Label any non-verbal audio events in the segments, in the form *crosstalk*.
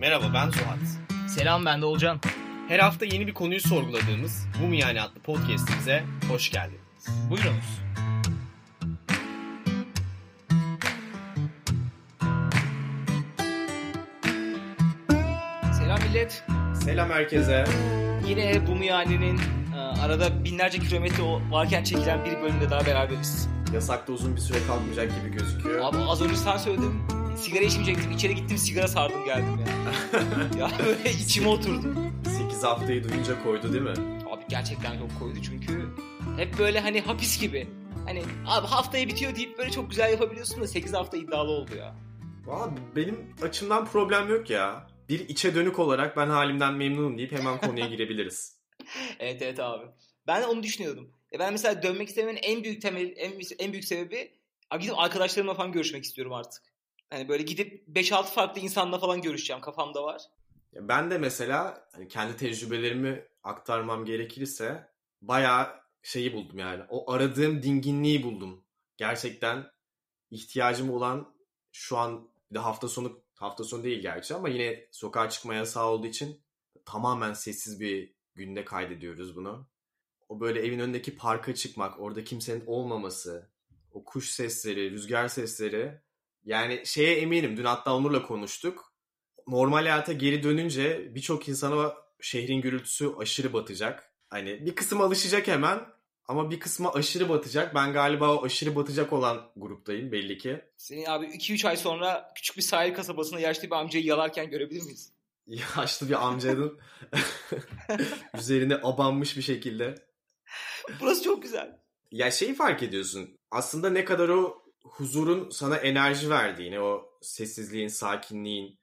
Merhaba ben Zuhat. Selam ben de Olcan. Her hafta yeni bir konuyu sorguladığımız Bu mu yani adlı podcastimize hoş geldiniz. Buyurunuz. Selam millet. Selam herkese. Yine bu miyani'nin e, arada binlerce kilometre varken çekilen bir bölümde daha beraberiz. Yasakta uzun bir süre kalmayacak gibi gözüküyor. Abi az önce sen söyledin. Sigara içmeyecektim. İçeri gittim sigara sardım geldim ya. *laughs* ya böyle içime oturdu. 8 haftayı duyunca koydu değil mi? Abi gerçekten çok koydu çünkü hep böyle hani hapis gibi. Hani abi haftaya bitiyor deyip böyle çok güzel yapabiliyorsun da 8 hafta iddialı oldu ya. Valla benim açımdan problem yok ya. Bir içe dönük olarak ben halimden memnunum deyip hemen konuya *laughs* girebiliriz. evet evet abi. Ben de onu düşünüyordum. E ben mesela dönmek istemenin en büyük temel en, en büyük sebebi abi gidip arkadaşlarımla falan görüşmek istiyorum artık. Hani böyle gidip 5-6 farklı insanla falan görüşeceğim kafamda var. Ben de mesela hani kendi tecrübelerimi aktarmam gerekirse bayağı şeyi buldum yani. O aradığım dinginliği buldum. Gerçekten ihtiyacım olan şu an bir de hafta sonu hafta sonu değil gerçi ama yine sokağa çıkma yasağı olduğu için tamamen sessiz bir günde kaydediyoruz bunu. O böyle evin önündeki parka çıkmak, orada kimsenin olmaması, o kuş sesleri, rüzgar sesleri. Yani şeye eminim. Dün hatta Onur'la konuştuk. Normal hayata geri dönünce birçok insana şehrin gürültüsü aşırı batacak. Hani bir kısım alışacak hemen ama bir kısmı aşırı batacak. Ben galiba o aşırı batacak olan gruptayım belli ki. Seni abi 2-3 ay sonra küçük bir sahil kasabasında yaşlı bir amcayı yalarken görebilir miyiz? *laughs* Yaşlı bir amcanın *laughs* üzerine abanmış bir şekilde. Burası çok güzel. Ya şeyi fark ediyorsun. Aslında ne kadar o huzurun sana enerji verdiğini, o sessizliğin, sakinliğin,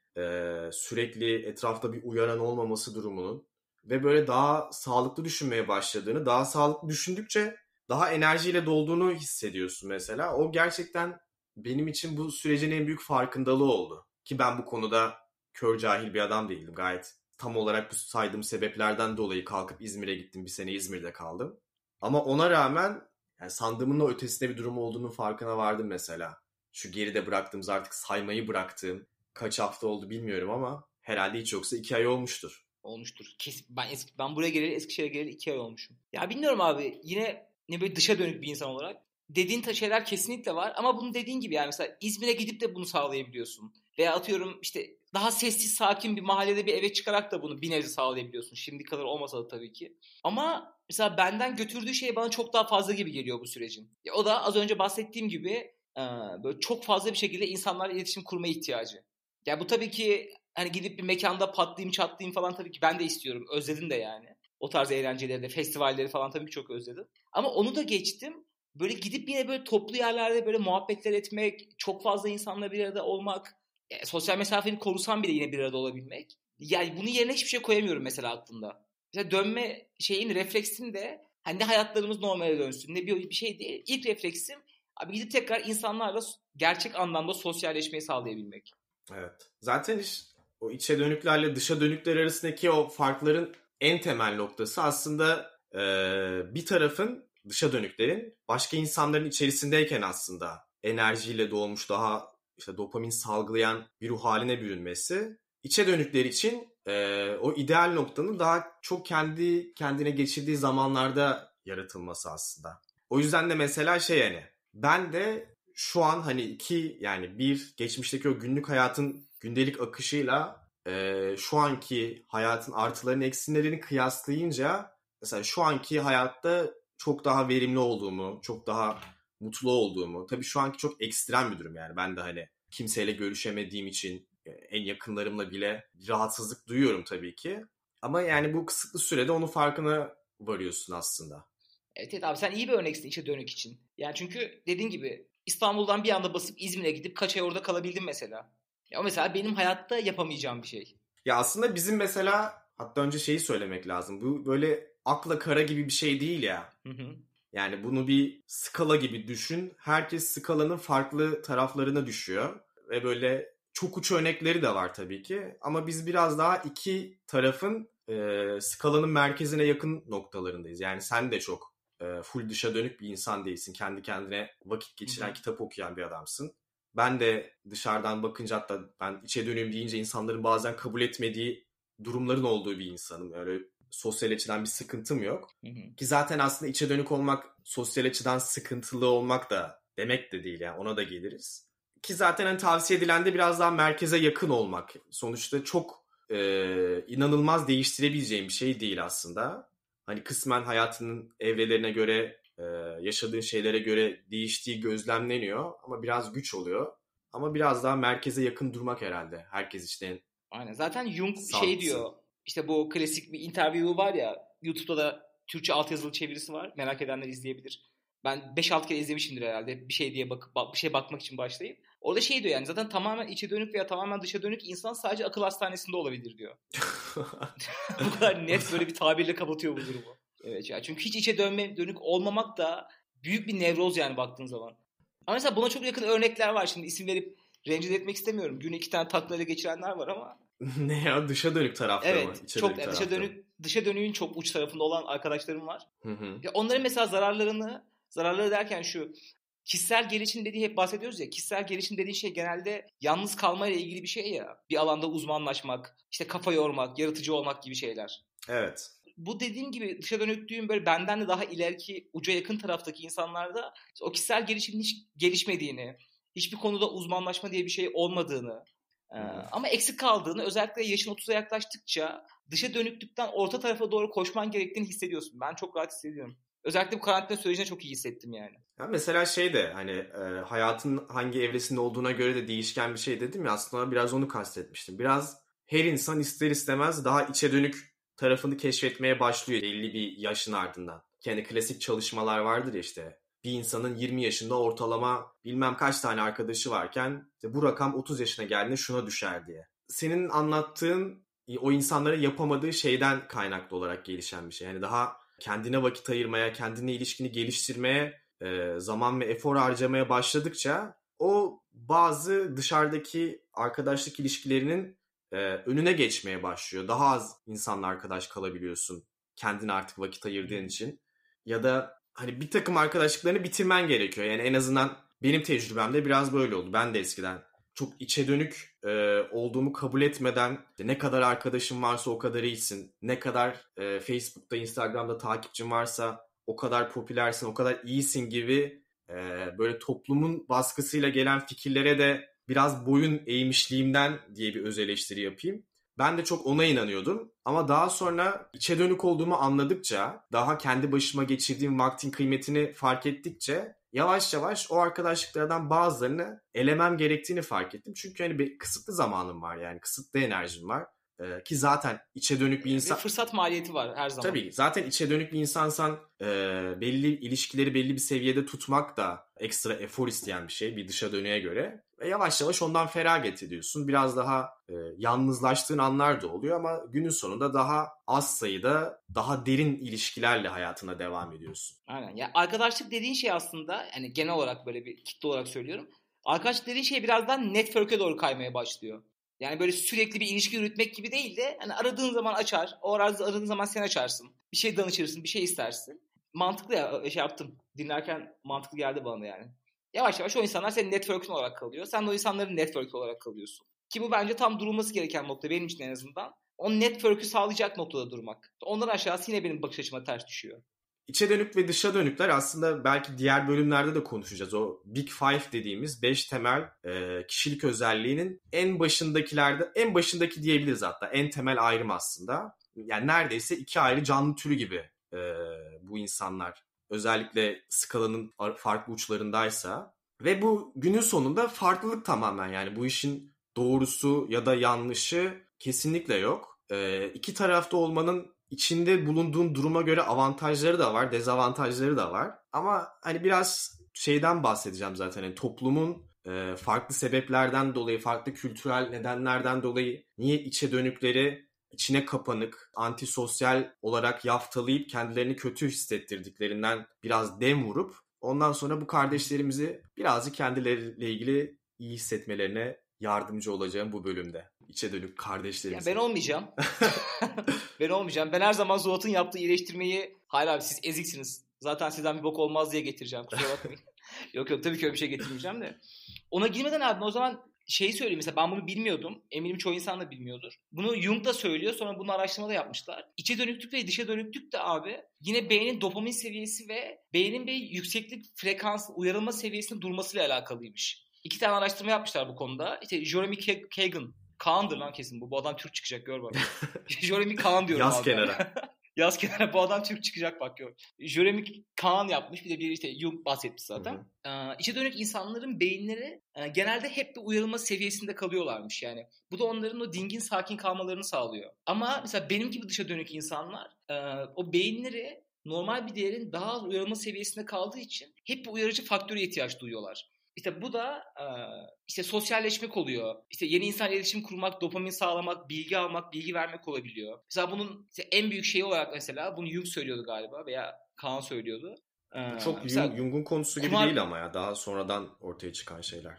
sürekli etrafta bir uyaran olmaması durumunun ve böyle daha sağlıklı düşünmeye başladığını, daha sağlıklı düşündükçe daha enerjiyle dolduğunu hissediyorsun mesela. O gerçekten benim için bu sürecin en büyük farkındalığı oldu. Ki ben bu konuda kör cahil bir adam değildim gayet. Tam olarak bu saydığım sebeplerden dolayı kalkıp İzmir'e gittim. Bir sene İzmir'de kaldım. Ama ona rağmen yani sandığımın o ötesinde bir durum olduğunu farkına vardım mesela. Şu geride bıraktığımız artık saymayı bıraktığım kaç hafta oldu bilmiyorum ama herhalde hiç yoksa iki ay olmuştur. Olmuştur. Kesin. Ben, eski, ben buraya geleli Eskişehir'e geleli iki ay olmuşum. Ya bilmiyorum abi yine ne böyle dışa dönük bir insan olarak dediğin şeyler kesinlikle var ama bunu dediğin gibi yani mesela İzmir'e gidip de bunu sağlayabiliyorsun. Veya atıyorum işte daha sessiz sakin bir mahallede bir eve çıkarak da bunu bir nebze sağlayabiliyorsun. Şimdi kadar olmasa da tabii ki. Ama mesela benden götürdüğü şey bana çok daha fazla gibi geliyor bu sürecin. Ya o da az önce bahsettiğim gibi böyle çok fazla bir şekilde insanlarla iletişim kurma ihtiyacı. Ya bu tabii ki hani gidip bir mekanda patlayayım çatlayayım falan tabii ki ben de istiyorum. Özledim de yani. O tarz eğlenceleri de festivalleri falan tabii ki çok özledim. Ama onu da geçtim. Böyle gidip yine böyle toplu yerlerde böyle muhabbetler etmek, çok fazla insanla bir arada olmak, e, sosyal mesafeni korusam bile yine bir arada olabilmek. Yani bunu yerine hiçbir şey koyamıyorum mesela aklımda. Mesela dönme şeyin refleksin de hani ne hayatlarımız normale dönsün ne bir, bir şey değil. İlk refleksim abi gidip tekrar insanlarla gerçek anlamda sosyalleşmeyi sağlayabilmek. Evet. Zaten iş, o içe dönüklerle dışa dönükler arasındaki o farkların en temel noktası aslında e, bir tarafın dışa dönüklerin başka insanların içerisindeyken aslında enerjiyle dolmuş daha işte dopamin salgılayan bir ruh haline bürünmesi. İçe dönükler için e, o ideal noktanın daha çok kendi kendine geçirdiği zamanlarda yaratılması aslında. O yüzden de mesela şey yani ben de şu an hani iki yani bir geçmişteki o günlük hayatın gündelik akışıyla e, şu anki hayatın artılarını eksilerini kıyaslayınca mesela şu anki hayatta çok daha verimli olduğumu, çok daha mutlu olduğumu. Tabii şu anki çok ekstrem bir durum yani. Ben de hani kimseyle görüşemediğim için en yakınlarımla bile bir rahatsızlık duyuyorum tabii ki. Ama yani bu kısıtlı sürede onun farkına varıyorsun aslında. Evet, evet abi sen iyi bir örneksin içe dönük için. Yani çünkü dediğin gibi İstanbul'dan bir anda basıp İzmir'e gidip kaç ay orada kalabildim mesela. Ya mesela benim hayatta yapamayacağım bir şey. Ya aslında bizim mesela hatta önce şeyi söylemek lazım. Bu böyle akla kara gibi bir şey değil ya. Hı hı. Yani bunu bir skala gibi düşün. Herkes skalanın farklı taraflarına düşüyor. Ve böyle çok uç örnekleri de var tabii ki. Ama biz biraz daha iki tarafın e, skalanın merkezine yakın noktalarındayız. Yani sen de çok e, full dışa dönük bir insan değilsin. Kendi kendine vakit geçiren, Hı-hı. kitap okuyan bir adamsın. Ben de dışarıdan bakınca hatta ben içe dönüyorum deyince insanların bazen kabul etmediği durumların olduğu bir insanım. Öyle sosyal açıdan bir sıkıntım yok. Hı hı. Ki zaten aslında içe dönük olmak sosyal açıdan sıkıntılı olmak da demek de değil yani ona da geliriz. Ki zaten hani tavsiye edilen de biraz daha merkeze yakın olmak. Sonuçta çok e, inanılmaz değiştirebileceğim bir şey değil aslında. Hani kısmen hayatının evrelerine göre, e, yaşadığın şeylere göre değiştiği gözlemleniyor ama biraz güç oluyor. Ama biraz daha merkeze yakın durmak herhalde. Herkes işte Aynen. Zaten Jung şey Sağlıklı. diyor. İşte bu klasik bir interview var ya. YouTube'da da Türkçe altyazılı çevirisi var. Merak edenler izleyebilir. Ben 5-6 kere izlemişimdir herhalde. Bir şey diye bakıp bak- bir şey bakmak için başlayıp. Orada şey diyor yani zaten tamamen içe dönük veya tamamen dışa dönük insan sadece akıl hastanesinde olabilir diyor. *laughs* bu kadar net böyle bir tabirle kapatıyor bu durumu. Evet ya çünkü hiç içe dönme, dönük olmamak da büyük bir nevroz yani baktığın zaman. Ama mesela buna çok yakın örnekler var. Şimdi isim verip rencide etmek istemiyorum. Günü iki tane taklayla geçirenler var ama *laughs* ne ya dışa dönük tarafta mı? Evet, İçe çok dönük dışa mı? dönük dışa dönüğün çok uç tarafında olan arkadaşlarım var. Hı hı. Ya onların mesela zararlarını, zararları derken şu kişisel gelişim dediği hep bahsediyoruz ya. Kişisel gelişim dediği şey genelde yalnız kalmayla ilgili bir şey ya. Bir alanda uzmanlaşmak, işte kafa yormak, yaratıcı olmak gibi şeyler. Evet. Bu dediğim gibi dışa dönüklüğün böyle benden de daha ileriki uca yakın taraftaki insanlarda o kişisel gelişimin hiç gelişmediğini, hiçbir konuda uzmanlaşma diye bir şey olmadığını, ee, ama eksik kaldığını özellikle yaşın 30'a yaklaştıkça dışa dönüklükten orta tarafa doğru koşman gerektiğini hissediyorsun. Ben çok rahat hissediyorum. Özellikle bu karantina sürecinde çok iyi hissettim yani. Ya mesela şey de hani e, hayatın hangi evresinde olduğuna göre de değişken bir şey dedim ya aslında biraz onu kastetmiştim. Biraz her insan ister istemez daha içe dönük tarafını keşfetmeye başlıyor belli bir yaşın ardından. Yani klasik çalışmalar vardır ya işte bir insanın 20 yaşında ortalama bilmem kaç tane arkadaşı varken işte bu rakam 30 yaşına geldiğinde şuna düşer diye. Senin anlattığın o insanların yapamadığı şeyden kaynaklı olarak gelişen bir şey. Yani daha kendine vakit ayırmaya, kendine ilişkini geliştirmeye e, zaman ve efor harcamaya başladıkça o bazı dışarıdaki arkadaşlık ilişkilerinin e, önüne geçmeye başlıyor. Daha az insanla arkadaş kalabiliyorsun kendine artık vakit ayırdığın için. Ya da hani bir takım arkadaşlıklarını bitirmen gerekiyor. Yani en azından benim tecrübemde biraz böyle oldu. Ben de eskiden çok içe dönük e, olduğumu kabul etmeden ne kadar arkadaşım varsa o kadar iyisin. Ne kadar e, Facebook'ta, Instagram'da takipçin varsa o kadar popülersin, o kadar iyisin gibi e, böyle toplumun baskısıyla gelen fikirlere de biraz boyun eğmişliğimden diye bir öz eleştiri yapayım. Ben de çok ona inanıyordum ama daha sonra içe dönük olduğumu anladıkça, daha kendi başıma geçirdiğim vaktin kıymetini fark ettikçe yavaş yavaş o arkadaşlıklardan bazılarını elemem gerektiğini fark ettim. Çünkü hani bir kısıtlı zamanım var yani kısıtlı enerjim var. Ee, ki zaten içe dönük bir insan... Bir fırsat maliyeti var her zaman. Tabii zaten içe dönük bir insansan e, belli ilişkileri belli bir seviyede tutmak da ekstra efor isteyen bir şey bir dışa dönüğe göre. Ve yavaş yavaş ondan feragat ediyorsun. Biraz daha e, yalnızlaştığın anlar da oluyor ama günün sonunda daha az sayıda daha derin ilişkilerle hayatına devam ediyorsun. Aynen. Ya arkadaşlık dediğin şey aslında yani genel olarak böyle bir kitle olarak söylüyorum. Arkadaşlık dediğin şey birazdan network'e doğru kaymaya başlıyor. Yani böyle sürekli bir ilişki yürütmek gibi değil de hani aradığın zaman açar. O aradığın zaman sen açarsın. Bir şey danışırsın, bir şey istersin. Mantıklı ya şey yaptım. Dinlerken mantıklı geldi bana yani. Yavaş yavaş o insanlar senin network'ün olarak kalıyor. Sen de o insanların network olarak kalıyorsun. Ki bu bence tam durulması gereken nokta benim için en azından. O network'ü sağlayacak noktada durmak. Ondan aşağısı yine benim bakış açıma ters düşüyor. İçe dönük ve dışa dönükler aslında belki diğer bölümlerde de konuşacağız. O Big Five dediğimiz 5 temel e, kişilik özelliğinin en başındakilerde, en başındaki diyebiliriz hatta. En temel ayrım aslında. Yani neredeyse iki ayrı canlı türü gibi e, bu insanlar. Özellikle skalanın farklı uçlarındaysa. Ve bu günün sonunda farklılık tamamen yani bu işin doğrusu ya da yanlışı kesinlikle yok. E, iki tarafta olmanın içinde bulunduğun duruma göre avantajları da var, dezavantajları da var. Ama hani biraz şeyden bahsedeceğim zaten. Yani toplumun e, farklı sebeplerden dolayı, farklı kültürel nedenlerden dolayı niye içe dönükleri içine kapanık, antisosyal olarak yaftalayıp kendilerini kötü hissettirdiklerinden biraz dem vurup ondan sonra bu kardeşlerimizi birazcık kendileriyle ilgili iyi hissetmelerine yardımcı olacağım bu bölümde. İçe dönük kardeşlerimiz. Ya ben olmayacağım. *laughs* ben olmayacağım. Ben her zaman Zuhat'ın yaptığı iyileştirmeyi hayır abi siz eziksiniz. Zaten sizden bir bok olmaz diye getireceğim. Kusura bakmayın. *laughs* yok yok tabii ki öyle bir şey getirmeyeceğim de. ona girmeden abi o zaman şeyi söyleyeyim mesela ben bunu bilmiyordum. Eminim çoğu insan da bilmiyordur. Bunu Jung da söylüyor sonra bunu araştırma da yapmışlar. İçe dönüklük ve dışa dönüklük de abi yine beynin dopamin seviyesi ve beynin bir yükseklik frekans uyarılma seviyesinin durmasıyla alakalıymış. İki tane araştırma yapmışlar bu konuda. İşte Jeremy Kagan Kaan'dır lan kesin bu. Bu adam Türk çıkacak gör bak. *laughs* Jeremy Kaan diyorum Yaz abi. kenara. *laughs* Yaz kenara bu adam Türk çıkacak bak gör. Jeremy Kaan yapmış bir de bir işte Jung bahsetmiş zaten. Ee, içe dönük insanların beyinleri e, genelde hep bir uyarılma seviyesinde kalıyorlarmış yani. Bu da onların o dingin sakin kalmalarını sağlıyor. Ama mesela benim gibi dışa dönük insanlar e, o beyinleri normal bir değerin daha az uyarılma seviyesinde kaldığı için hep bir uyarıcı faktöre ihtiyaç duyuyorlar. İşte bu da e, işte sosyalleşmek oluyor. İşte yeni insan iletişim kurmak, dopamin sağlamak, bilgi almak, bilgi vermek olabiliyor. Mesela bunun işte en büyük şeyi olarak mesela bunu Jung söylüyordu galiba veya Kaan söylüyordu. Bu çok mesela Jung- Jung'un konusu gibi kumar- değil ama ya. Daha sonradan ortaya çıkan şeyler.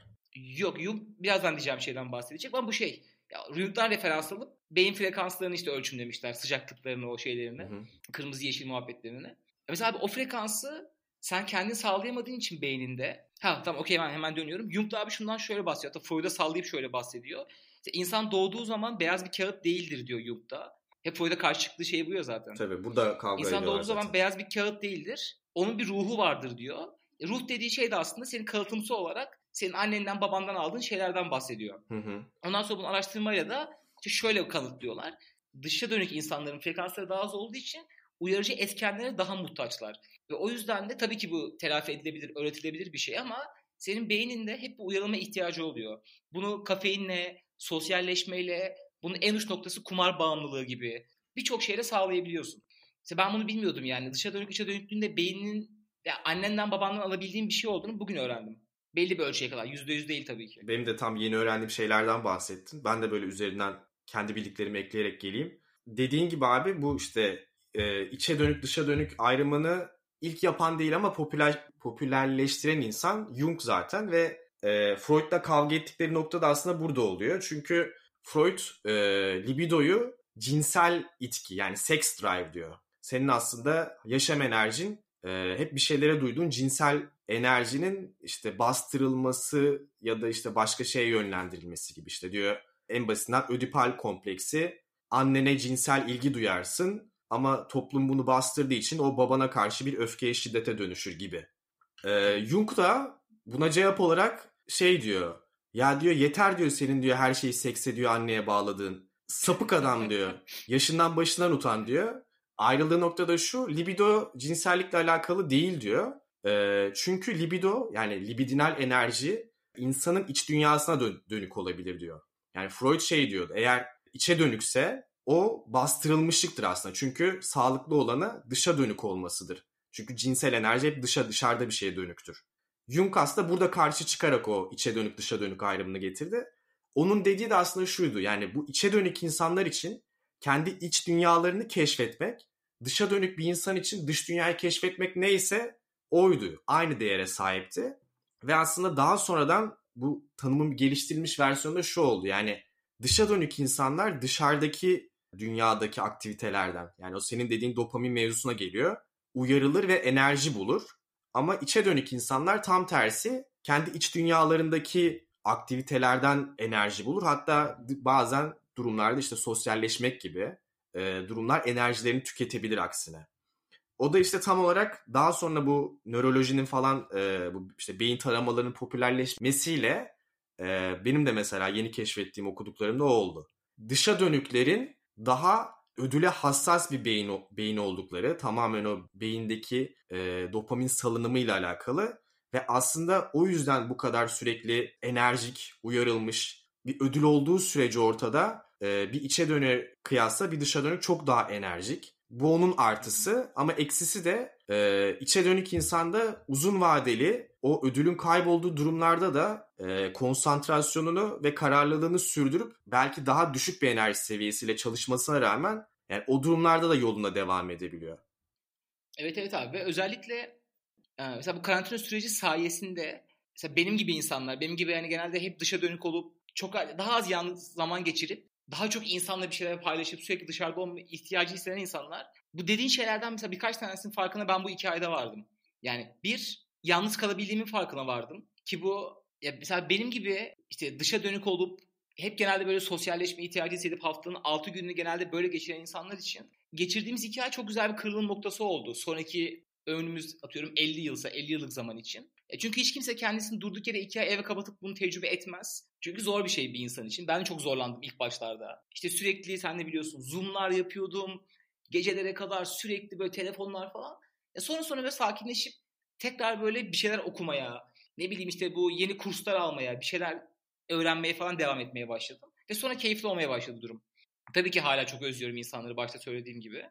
Yok Jung birazdan diyeceğim şeyden bahsedecek ama bu şey. Ya, Jung'dan referans alıp beyin frekanslarını işte ölçümlemişler. Sıcaklıklarını o şeylerini. Hı hı. Kırmızı yeşil muhabbetlerini. Mesela abi o frekansı sen kendin sağlayamadığın için beyninde ha tamam okey ben hemen dönüyorum. Jung da abi şundan şöyle bahsediyor. Hatta Freud'a sallayıp şöyle bahsediyor. İşte insan doğduğu zaman beyaz bir kağıt değildir diyor Jung da. Hep Freud'a karşı çıktığı şey bu ya zaten. Tabii burada kavga İnsan doğduğu zaman zaten. beyaz bir kağıt değildir. Onun bir ruhu vardır diyor. E, Ruh dediği şey de aslında senin kalıtımsı olarak senin annenden babandan aldığın şeylerden bahsediyor. Hı hı. Ondan sonra bunu araştırmayla da işte şöyle kanıtlıyorlar. Dışa dönük insanların frekansları daha az olduğu için uyarıcı etkenlere daha muhtaçlar. Ve o yüzden de tabii ki bu telafi edilebilir, öğretilebilir bir şey ama senin beyninde hep bir uyarılma ihtiyacı oluyor. Bunu kafeinle, sosyalleşmeyle, bunun en uç noktası kumar bağımlılığı gibi birçok şeyle sağlayabiliyorsun. İşte ben bunu bilmiyordum yani. Dışa dönük içe dönüklüğünde beyninin ya annenden babandan alabildiğim bir şey olduğunu bugün öğrendim. Belli bir ölçüye kadar. Yüzde yüz değil tabii ki. Benim de tam yeni öğrendiğim şeylerden bahsettin. Ben de böyle üzerinden kendi bildiklerimi ekleyerek geleyim. Dediğin gibi abi bu işte e, içe dönük dışa dönük ayrımını ilk yapan değil ama popüler popülerleştiren insan Jung zaten ve e, Freud'la kavga ettikleri nokta da aslında burada oluyor. Çünkü Freud e, libidoyu cinsel itki yani sex drive diyor. Senin aslında yaşam enerjin e, hep bir şeylere duyduğun cinsel enerjinin işte bastırılması ya da işte başka şeye yönlendirilmesi gibi işte diyor. En basitinden ödipal kompleksi annene cinsel ilgi duyarsın ama toplum bunu bastırdığı için o babana karşı bir öfkeye şiddete dönüşür gibi. Ee, Jung da buna cevap olarak şey diyor. Ya diyor yeter diyor senin diyor her şeyi sekse diyor anneye bağladığın. Sapık adam diyor. *laughs* Yaşından başından utan diyor. Ayrıldığı noktada şu libido cinsellikle alakalı değil diyor. Ee, çünkü libido yani libidinal enerji insanın iç dünyasına dön- dönük olabilir diyor. Yani Freud şey diyordu eğer içe dönükse o bastırılmışlıktır aslında. Çünkü sağlıklı olanı dışa dönük olmasıdır. Çünkü cinsel enerji hep dışa dışarıda bir şeye dönüktür. Jung aslında burada karşı çıkarak o içe dönük dışa dönük ayrımını getirdi. Onun dediği de aslında şuydu. Yani bu içe dönük insanlar için kendi iç dünyalarını keşfetmek, dışa dönük bir insan için dış dünyayı keşfetmek neyse oydu. Aynı değere sahipti. Ve aslında daha sonradan bu tanımın geliştirilmiş versiyonu da şu oldu. Yani dışa dönük insanlar dışarıdaki dünyadaki aktivitelerden yani o senin dediğin dopamin mevzusuna geliyor. Uyarılır ve enerji bulur. Ama içe dönük insanlar tam tersi kendi iç dünyalarındaki aktivitelerden enerji bulur. Hatta bazen durumlarda işte sosyalleşmek gibi e, durumlar enerjilerini tüketebilir aksine. O da işte tam olarak daha sonra bu nörolojinin falan e, bu işte beyin taramalarının popülerleşmesiyle e, benim de mesela yeni keşfettiğim okuduklarımda o oldu. Dışa dönüklerin daha ödüle hassas bir beyin beyin oldukları, tamamen o beyindeki e, dopamin salınımıyla alakalı ve aslında o yüzden bu kadar sürekli enerjik, uyarılmış bir ödül olduğu sürece ortada e, bir içe dönük kıyasla bir dışa dönük çok daha enerjik. Bu onun artısı ama eksisi de e, içe dönük insanda uzun vadeli o ödülün kaybolduğu durumlarda da e, konsantrasyonunu ve kararlılığını sürdürüp belki daha düşük bir enerji seviyesiyle çalışmasına rağmen yani o durumlarda da yoluna devam edebiliyor. Evet evet abi ve özellikle mesela bu karantina süreci sayesinde mesela benim gibi insanlar benim gibi yani genelde hep dışa dönük olup çok daha az yalnız zaman geçirip daha çok insanla bir şeyler paylaşıp sürekli dışarıda olma ihtiyacı hisseden insanlar. Bu dediğin şeylerden mesela birkaç tanesinin farkına ben bu iki ayda vardım. Yani bir, yalnız kalabildiğimin farkına vardım. Ki bu ya mesela benim gibi işte dışa dönük olup hep genelde böyle sosyalleşme ihtiyacı hissedip haftanın 6 gününü genelde böyle geçiren insanlar için geçirdiğimiz iki ay çok güzel bir kırılım noktası oldu. Sonraki önümüz atıyorum 50 yılsa 50 yıllık zaman için. E çünkü hiç kimse kendisini durduk yere iki ay eve kapatıp bunu tecrübe etmez. Çünkü zor bir şey bir insan için. Ben çok zorlandım ilk başlarda. İşte sürekli sen de biliyorsun zoomlar yapıyordum. Gecelere kadar sürekli böyle telefonlar falan. E sonra sonra böyle sakinleşip tekrar böyle bir şeyler okumaya, ne bileyim işte bu yeni kurslar almaya, bir şeyler öğrenmeye falan devam etmeye başladım. Ve sonra keyifli olmaya başladı durum. Tabii ki hala çok özlüyorum insanları başta söylediğim gibi.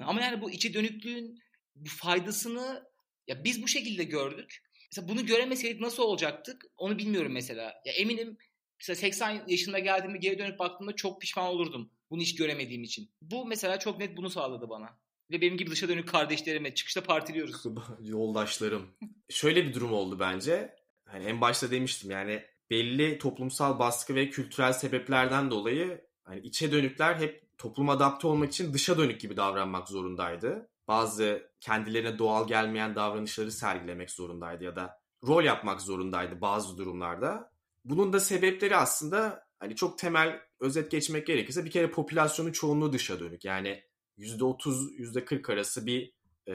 Ama yani bu içi dönüklüğün bu faydasını ya biz bu şekilde gördük. Mesela bunu göremeseydik nasıl olacaktık onu bilmiyorum mesela. Ya eminim mesela 80 yaşında geldiğimde geri dönüp baktığımda çok pişman olurdum bunu hiç göremediğim için. Bu mesela çok net bunu sağladı bana. Ve benim gibi dışa dönük kardeşlerime çıkışta partiliyoruz. *laughs* Yoldaşlarım. Şöyle bir durum oldu bence. Hani en başta demiştim yani belli toplumsal baskı ve kültürel sebeplerden dolayı hani içe dönükler hep toplum adapte olmak için dışa dönük gibi davranmak zorundaydı. Bazı kendilerine doğal gelmeyen davranışları sergilemek zorundaydı ya da rol yapmak zorundaydı bazı durumlarda. Bunun da sebepleri aslında hani çok temel özet geçmek gerekirse bir kere popülasyonun çoğunluğu dışa dönük. Yani %30 %40 arası bir e,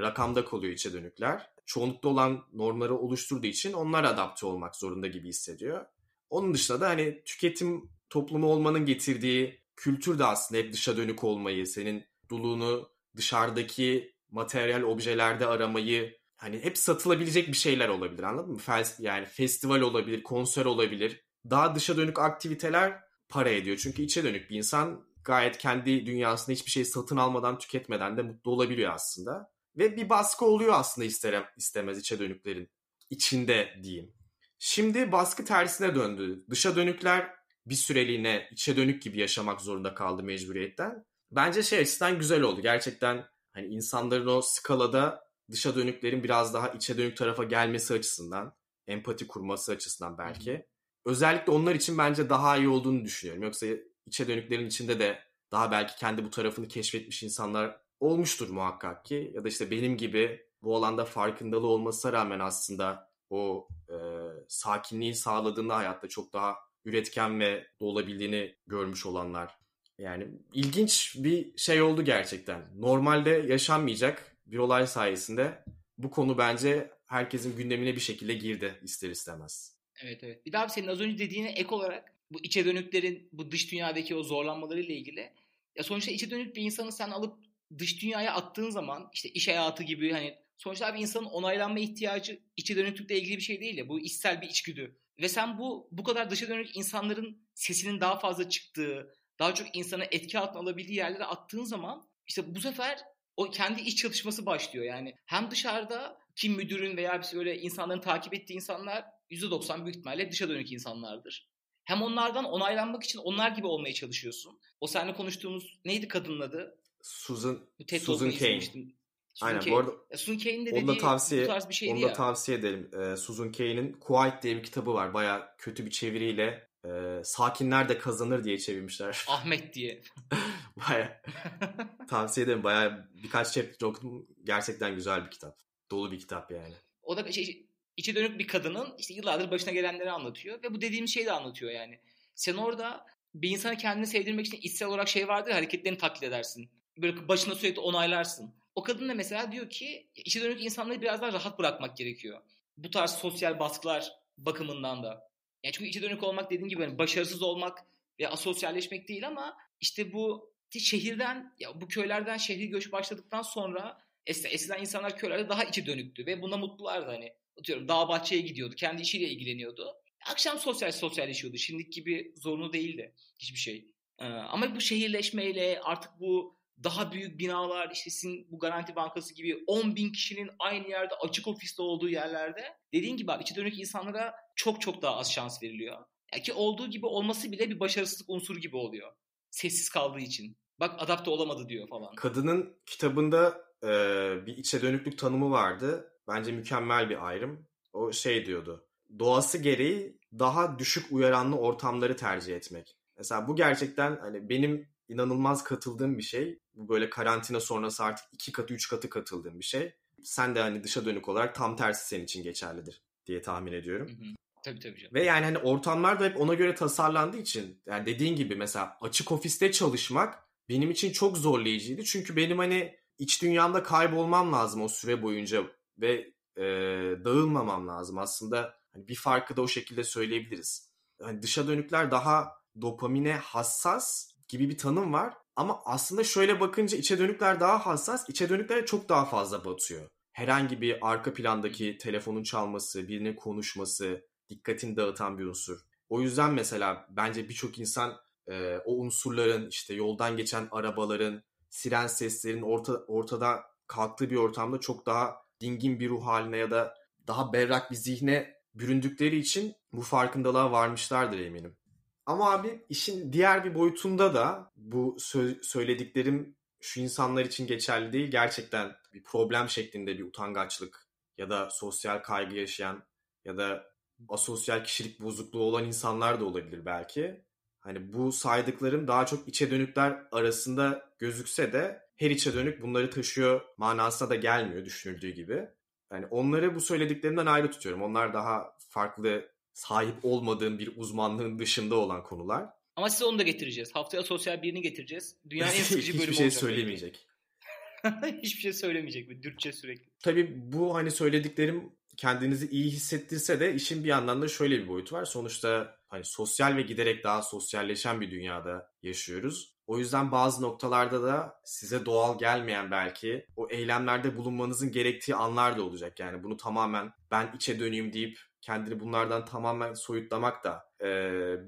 rakamda kalıyor içe dönükler. Çoğunlukta olan normları oluşturduğu için onlar adapte olmak zorunda gibi hissediyor. Onun dışında da hani tüketim toplumu olmanın getirdiği kültür de aslında hep dışa dönük olmayı, senin duluğunu dışarıdaki materyal objelerde aramayı hani hep satılabilecek bir şeyler olabilir anladın mı? Yani festival olabilir, konser olabilir. Daha dışa dönük aktiviteler para ediyor. Çünkü içe dönük bir insan gayet kendi dünyasında hiçbir şey satın almadan, tüketmeden de mutlu olabiliyor aslında. Ve bir baskı oluyor aslında isterim, istemez içe dönüklerin içinde diyeyim. Şimdi baskı tersine döndü. Dışa dönükler bir süreliğine içe dönük gibi yaşamak zorunda kaldı mecburiyetten. Bence şey açısından güzel oldu. Gerçekten hani insanların o skalada dışa dönüklerin biraz daha içe dönük tarafa gelmesi açısından, empati kurması açısından belki. Özellikle onlar için bence daha iyi olduğunu düşünüyorum. Yoksa içe dönüklerin içinde de daha belki kendi bu tarafını keşfetmiş insanlar olmuştur muhakkak ki. Ya da işte benim gibi bu alanda farkındalığı olmasına rağmen aslında o e, sakinliği sağladığında hayatta çok daha üretken ve olabildiğini görmüş olanlar. Yani ilginç bir şey oldu gerçekten. Normalde yaşanmayacak bir olay sayesinde bu konu bence herkesin gündemine bir şekilde girdi ister istemez. Evet evet. Bir daha senin az önce dediğine ek olarak bu içe dönüklerin bu dış dünyadaki o zorlanmaları ile ilgili ya sonuçta içe dönük bir insanı sen alıp dış dünyaya attığın zaman işte iş hayatı gibi hani sonuçta bir insanın onaylanma ihtiyacı içe dönüklükle ilgili bir şey değil ya bu içsel bir içgüdü. Ve sen bu bu kadar dışa dönük insanların sesinin daha fazla çıktığı, daha çok insana etki altına alabildiği yerlere attığın zaman işte bu sefer o kendi iç çatışması başlıyor. Yani hem dışarıda kim müdürün veya böyle insanların takip ettiği insanlar %90 büyük ihtimalle dışa dönük insanlardır. Hem onlardan onaylanmak için onlar gibi olmaya çalışıyorsun. O seninle konuştuğumuz neydi kadının adı? Susan, Susan Kane. Susan Aynen Kane. bu arada ya Susan Kane'in de dediği tavsiye, bu tarz bir şeydi onu ya. da tavsiye edelim. Ee, Susan Kane'in Quiet diye bir kitabı var. Baya kötü bir çeviriyle e, Sakinler de Kazanır diye çevirmişler. *laughs* Ahmet diye. baya *laughs* tavsiye ederim. Baya birkaç chapter okudum. Gerçekten güzel bir kitap. Dolu bir kitap yani. O da şey, içe dönük bir kadının işte yıllardır başına gelenleri anlatıyor ve bu dediğim şeyi de anlatıyor yani. Sen orada bir insanı kendini sevdirmek için içsel olarak şey vardır hareketlerini taklit edersin. Böyle başına sürekli onaylarsın. O kadın da mesela diyor ki içe dönük insanları biraz daha rahat bırakmak gerekiyor. Bu tarz sosyal baskılar bakımından da. Yani çünkü içe dönük olmak dediğim gibi yani başarısız olmak ve asosyalleşmek değil ama işte bu şehirden ya bu köylerden şehir göç başladıktan sonra eskiden insanlar köylerde daha içe dönüktü ve buna mutlulardı hani atıyorum dağ bahçeye gidiyordu. Kendi işiyle ilgileniyordu. Akşam sosyal sosyalleşiyordu. Şimdiki gibi zorunlu değildi hiçbir şey. Ee, ama bu şehirleşmeyle artık bu daha büyük binalar işte sizin bu Garanti Bankası gibi 10 bin kişinin aynı yerde açık ofiste olduğu yerlerde dediğin gibi abi içe dönük insanlara çok çok daha az şans veriliyor. Ki olduğu gibi olması bile bir başarısızlık unsuru gibi oluyor. Sessiz kaldığı için. Bak adapte olamadı diyor falan. Kadının kitabında e, bir içe dönüklük tanımı vardı. Bence mükemmel bir ayrım. O şey diyordu. Doğası gereği daha düşük uyaranlı ortamları tercih etmek. Mesela bu gerçekten hani benim inanılmaz katıldığım bir şey. Bu böyle karantina sonrası artık iki katı üç katı katıldığım bir şey. Sen de hani dışa dönük olarak tam tersi senin için geçerlidir diye tahmin ediyorum. Hı hı. Tabii tabii canım. Ve yani hani ortamlar da hep ona göre tasarlandığı için yani dediğin gibi mesela açık ofiste çalışmak benim için çok zorlayıcıydı. Çünkü benim hani iç dünyamda kaybolmam lazım o süre boyunca ve e, dağılmamam lazım. Aslında hani bir farkı da o şekilde söyleyebiliriz. Hani dışa dönükler daha dopamine hassas gibi bir tanım var. Ama aslında şöyle bakınca içe dönükler daha hassas, içe dönükler çok daha fazla batıyor. Herhangi bir arka plandaki telefonun çalması, birinin konuşması, dikkatini dağıtan bir unsur. O yüzden mesela bence birçok insan e, o unsurların işte yoldan geçen arabaların, siren seslerin orta, ortada kalktığı bir ortamda çok daha dingin bir ruh haline ya da daha berrak bir zihne büründükleri için bu farkındalığa varmışlardır eminim. Ama abi işin diğer bir boyutunda da bu sö- söylediklerim şu insanlar için geçerli değil. Gerçekten bir problem şeklinde bir utangaçlık ya da sosyal kaygı yaşayan ya da asosyal kişilik bozukluğu olan insanlar da olabilir belki. Hani bu saydıklarım daha çok içe dönükler arasında gözükse de her içe dönük bunları taşıyor manasına da gelmiyor düşünüldüğü gibi. Yani onları bu söylediklerimden ayrı tutuyorum. Onlar daha farklı sahip olmadığım bir uzmanlığın dışında olan konular. Ama size onu da getireceğiz. Haftaya sosyal birini getireceğiz. Dünyanın en *laughs* sıkıcı bölümü Hiçbir şey olacak söylemeyecek. *laughs* Hiçbir şey söylemeyecek. Böyle dürtçe sürekli. Tabii bu hani söylediklerim kendinizi iyi hissettirse de işin bir yandan da şöyle bir boyutu var. Sonuçta hani sosyal ve giderek daha sosyalleşen bir dünyada yaşıyoruz. O yüzden bazı noktalarda da size doğal gelmeyen belki o eylemlerde bulunmanızın gerektiği anlar da olacak. Yani bunu tamamen ben içe döneyim deyip kendini bunlardan tamamen soyutlamak da e,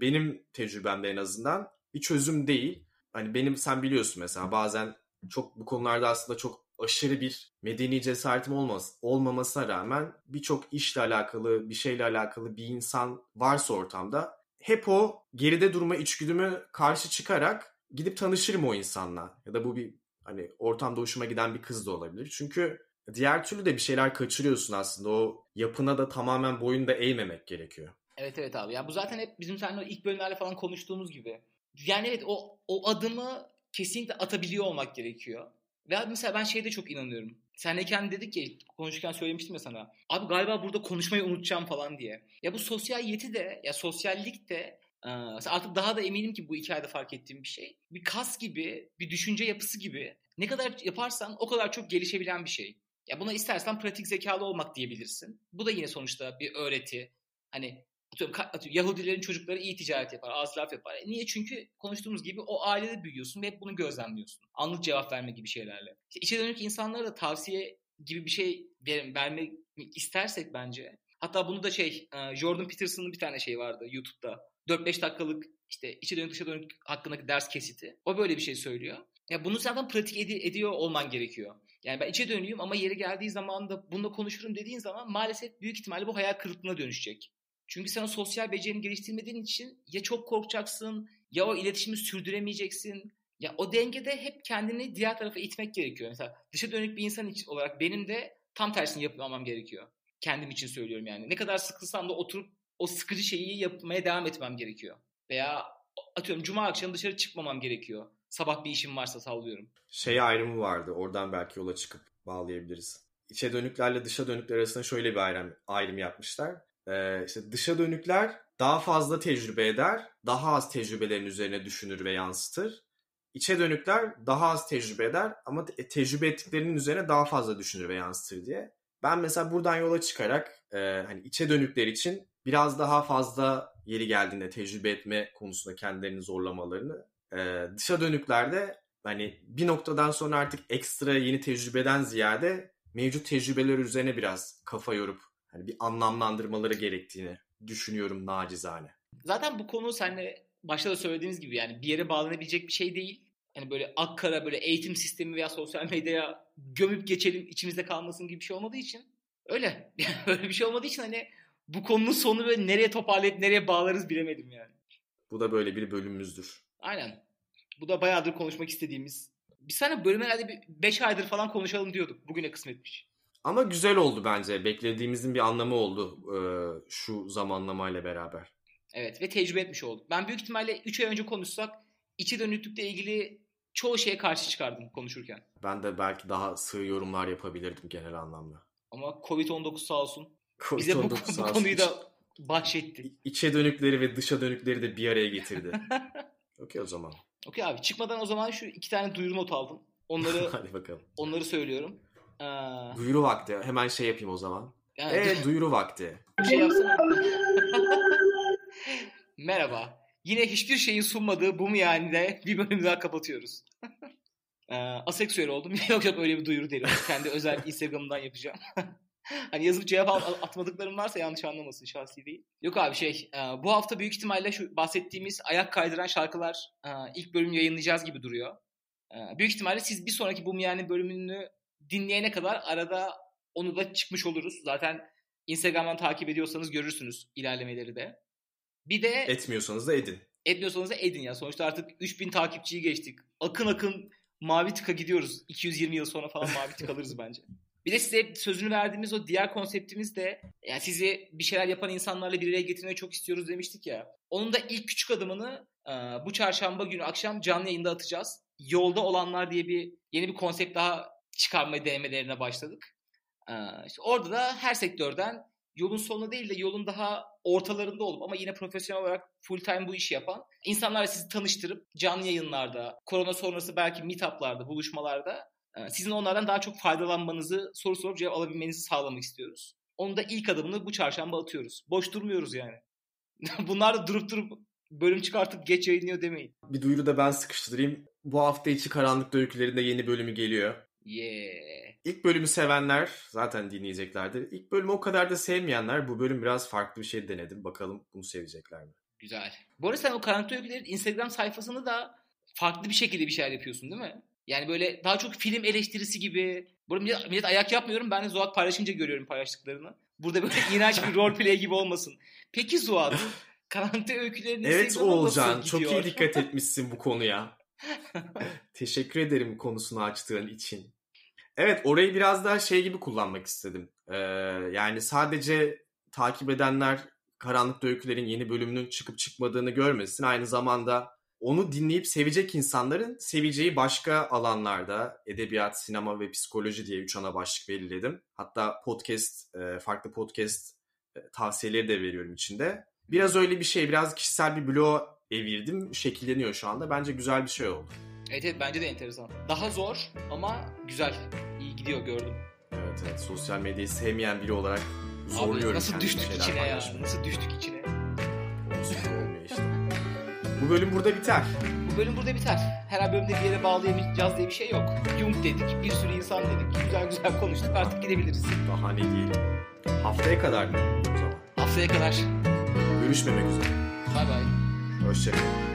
benim tecrübemde en azından bir çözüm değil. Hani benim sen biliyorsun mesela bazen çok bu konularda aslında çok aşırı bir medeni cesaretim olmaz, olmamasına rağmen birçok işle alakalı, bir şeyle alakalı bir insan varsa ortamda hep o geride durma içgüdümü karşı çıkarak gidip tanışırım o insanla. Ya da bu bir hani ortamda hoşuma giden bir kız da olabilir. Çünkü diğer türlü de bir şeyler kaçırıyorsun aslında. O yapına da tamamen boyun da eğmemek gerekiyor. Evet evet abi. Ya bu zaten hep bizim seninle ilk bölümlerle falan konuştuğumuz gibi. Yani evet o o adımı kesinlikle atabiliyor olmak gerekiyor. Ve mesela ben şeyde çok inanıyorum. Senleyken dedik ki konuşurken söylemiştim ya sana. Abi galiba burada konuşmayı unutacağım falan diye. Ya bu sosyal yeti de ya sosyallik de artık daha da eminim ki bu hikayede fark ettiğim bir şey. Bir kas gibi, bir düşünce yapısı gibi ne kadar yaparsan o kadar çok gelişebilen bir şey. Ya buna istersen pratik zekalı olmak diyebilirsin. Bu da yine sonuçta bir öğreti. Hani Yahudilerin çocukları iyi ticaret yapar, az laf yapar. E niye? Çünkü konuştuğumuz gibi o ailede büyüyorsun ve hep bunu gözlemliyorsun. Anlık cevap verme gibi şeylerle. İşte içe dönük insanlara da tavsiye gibi bir şey ver, vermek istersek bence. Hatta bunu da şey Jordan Peterson'ın bir tane şey vardı YouTube'da. 4-5 dakikalık işte içe dönük dışa dönük hakkındaki ders kesiti. O böyle bir şey söylüyor. Ya bunu zaten pratik ed- ediyor olman gerekiyor. Yani ben içe dönüyüm ama yeri geldiği zaman da bununla konuşurum dediğin zaman maalesef büyük ihtimalle bu hayal kırıklığına dönüşecek. Çünkü sen o sosyal becerini geliştirmediğin için ya çok korkacaksın ya o iletişimi sürdüremeyeceksin. Ya o dengede hep kendini diğer tarafa itmek gerekiyor. Mesela dışa dönük bir insan için olarak benim de tam tersini yapmamam gerekiyor. Kendim için söylüyorum yani. Ne kadar sıkılsam da oturup o sıkıcı şeyi yapmaya devam etmem gerekiyor. Veya atıyorum cuma akşamı dışarı çıkmamam gerekiyor. Sabah bir işim varsa sallıyorum. Şey ayrımı vardı. Oradan belki yola çıkıp bağlayabiliriz. İçe dönüklerle dışa dönükler arasında şöyle bir ayrım, ayrım yapmışlar. Ee, işte dışa dönükler daha fazla tecrübe eder, daha az tecrübelerin üzerine düşünür ve yansıtır. İçe dönükler daha az tecrübe eder ama te- tecrübe ettiklerinin üzerine daha fazla düşünür ve yansıtır diye. Ben mesela buradan yola çıkarak e, hani içe dönükler için biraz daha fazla yeri geldiğinde tecrübe etme konusunda kendilerini zorlamalarını e, dışa dönüklerde hani bir noktadan sonra artık ekstra yeni tecrübeden ziyade mevcut tecrübeler üzerine biraz kafa yorup hani bir anlamlandırmaları gerektiğini düşünüyorum nacizane. Zaten bu konu seninle başta da söylediğimiz gibi yani bir yere bağlanabilecek bir şey değil. Hani böyle akkara böyle eğitim sistemi veya sosyal medyaya gömüp geçelim içimizde kalmasın gibi bir şey olmadığı için öyle. *laughs* öyle bir şey olmadığı için hani bu konunun sonu böyle nereye toparlayıp nereye bağlarız bilemedim yani. Bu da böyle bir bölümümüzdür. Aynen. Bu da bayağıdır konuşmak istediğimiz. Bir sene bölüm herhalde 5 aydır falan konuşalım diyorduk. Bugüne kısmetmiş. Ama güzel oldu bence. Beklediğimizin bir anlamı oldu e, şu zamanlamayla beraber. Evet ve tecrübe etmiş olduk. Ben büyük ihtimalle 3 ay önce konuşsak içi dönüklükle ilgili çoğu şeye karşı çıkardım konuşurken. Ben de belki daha sığ yorumlar yapabilirdim genel anlamda. Ama Covid-19 sağ olsun. COVID Bize bu, bu konuyu da bahşetti. İçe dönükleri ve dışa dönükleri de bir araya getirdi. *laughs* Okey o zaman. Okey abi çıkmadan o zaman şu iki tane duyuru not aldım. Onları *laughs* Hadi bakalım. onları söylüyorum. Ee, Duyuru vakti. Hemen şey yapayım o zaman. yani Evet duyuru vakti. şey yapsana. *laughs* Merhaba. Yine hiçbir şeyin sunmadığı bu mu yani de bir bölüm daha kapatıyoruz. *laughs* Aseksüel oldum. *laughs* yok yok öyle bir duyuru değil. Kendi özel Instagram'dan yapacağım. hani yazıp cevap atmadıklarım varsa yanlış anlamasın şahsi değil. Yok abi şey e, bu hafta büyük ihtimalle şu bahsettiğimiz ayak kaydıran şarkılar e, ilk bölüm yayınlayacağız gibi duruyor. E, büyük ihtimalle siz bir sonraki bu mu yani bölümünü dinleyene kadar arada onu da çıkmış oluruz. Zaten Instagram'dan takip ediyorsanız görürsünüz ilerlemeleri de. Bir de Etmiyorsanız da edin. etmiyorsanız da edin ya. Sonuçta artık 3000 takipçiyi geçtik. Akın akın mavi tıka gidiyoruz. 220 yıl sonra falan mavi tık alırız bence. *laughs* Bir de size sözünü verdiğimiz o diğer konseptimiz de yani sizi bir şeyler yapan insanlarla bir araya getirmeyi çok istiyoruz demiştik ya. Onun da ilk küçük adımını bu çarşamba günü akşam canlı yayında atacağız. Yolda olanlar diye bir yeni bir konsept daha çıkarma denemelerine başladık. E, işte orada da her sektörden yolun sonunda değil de yolun daha ortalarında olup ama yine profesyonel olarak full time bu işi yapan insanlarla sizi tanıştırıp canlı yayınlarda, korona sonrası belki meetuplarda, buluşmalarda sizin onlardan daha çok faydalanmanızı soru sorup cevap alabilmenizi sağlamak istiyoruz. Onun da ilk adımını bu çarşamba atıyoruz. Boş durmuyoruz yani. *laughs* Bunlar da durup durup bölüm çıkartıp geç yayınlıyor demeyin. Bir duyuru da ben sıkıştırayım. Bu hafta içi Karanlık Öykülerinde yeni bölümü geliyor. Yeah. İlk bölümü sevenler zaten dinleyeceklerdir. İlk bölümü o kadar da sevmeyenler bu bölüm biraz farklı bir şey denedim. Bakalım bunu sevecekler mi? Güzel. Bu arada sen o Karanlık Öyküler'in Instagram sayfasını da farklı bir şekilde bir şeyler yapıyorsun değil mi? Yani böyle daha çok film eleştirisi gibi. Burada millet, millet ayak yapmıyorum. Ben de Zuhat paylaşınca görüyorum paylaştıklarını. Burada böyle *laughs* iğrenç bir roleplay gibi olmasın. Peki Zuhat, Karanlık Öyküler'in Evet Instagram'ı nasıl Oğulcan çok iyi gidiyor? dikkat etmişsin bu konuya. *laughs* Teşekkür ederim konusunu açtığın için. Evet orayı biraz daha şey gibi kullanmak istedim. Ee, yani sadece takip edenler Karanlık Öyküler'in yeni bölümünün çıkıp çıkmadığını görmesin. Aynı zamanda onu dinleyip sevecek insanların seveceği başka alanlarda edebiyat, sinema ve psikoloji diye üç ana başlık belirledim. Hatta podcast, e, farklı podcast e, tavsiyeleri de veriyorum içinde. Biraz öyle bir şey, biraz kişisel bir blog evirdim. Şekilleniyor şu anda. Bence güzel bir şey oldu. Evet evet bence de enteresan. Daha zor ama güzel. İyi gidiyor gördüm. Evet evet sosyal medyayı sevmeyen biri olarak Abi zorluyorum nasıl kendimi düştük içine ya? paylaşmaya. Nasıl düştük içine? Olmuyor işte. Bu bölüm burada biter. Bu bölüm burada biter. Her bölümde bir yere bağlayamayacağız diye bir şey yok. Jung dedik, bir sürü insan dedik. Güzel güzel konuştuk artık gidebiliriz. Daha ne diyelim. Haftaya kadar mı o zaman? Haftaya kadar. Görüşmemek üzere. Bay bay. Hoşçakalın.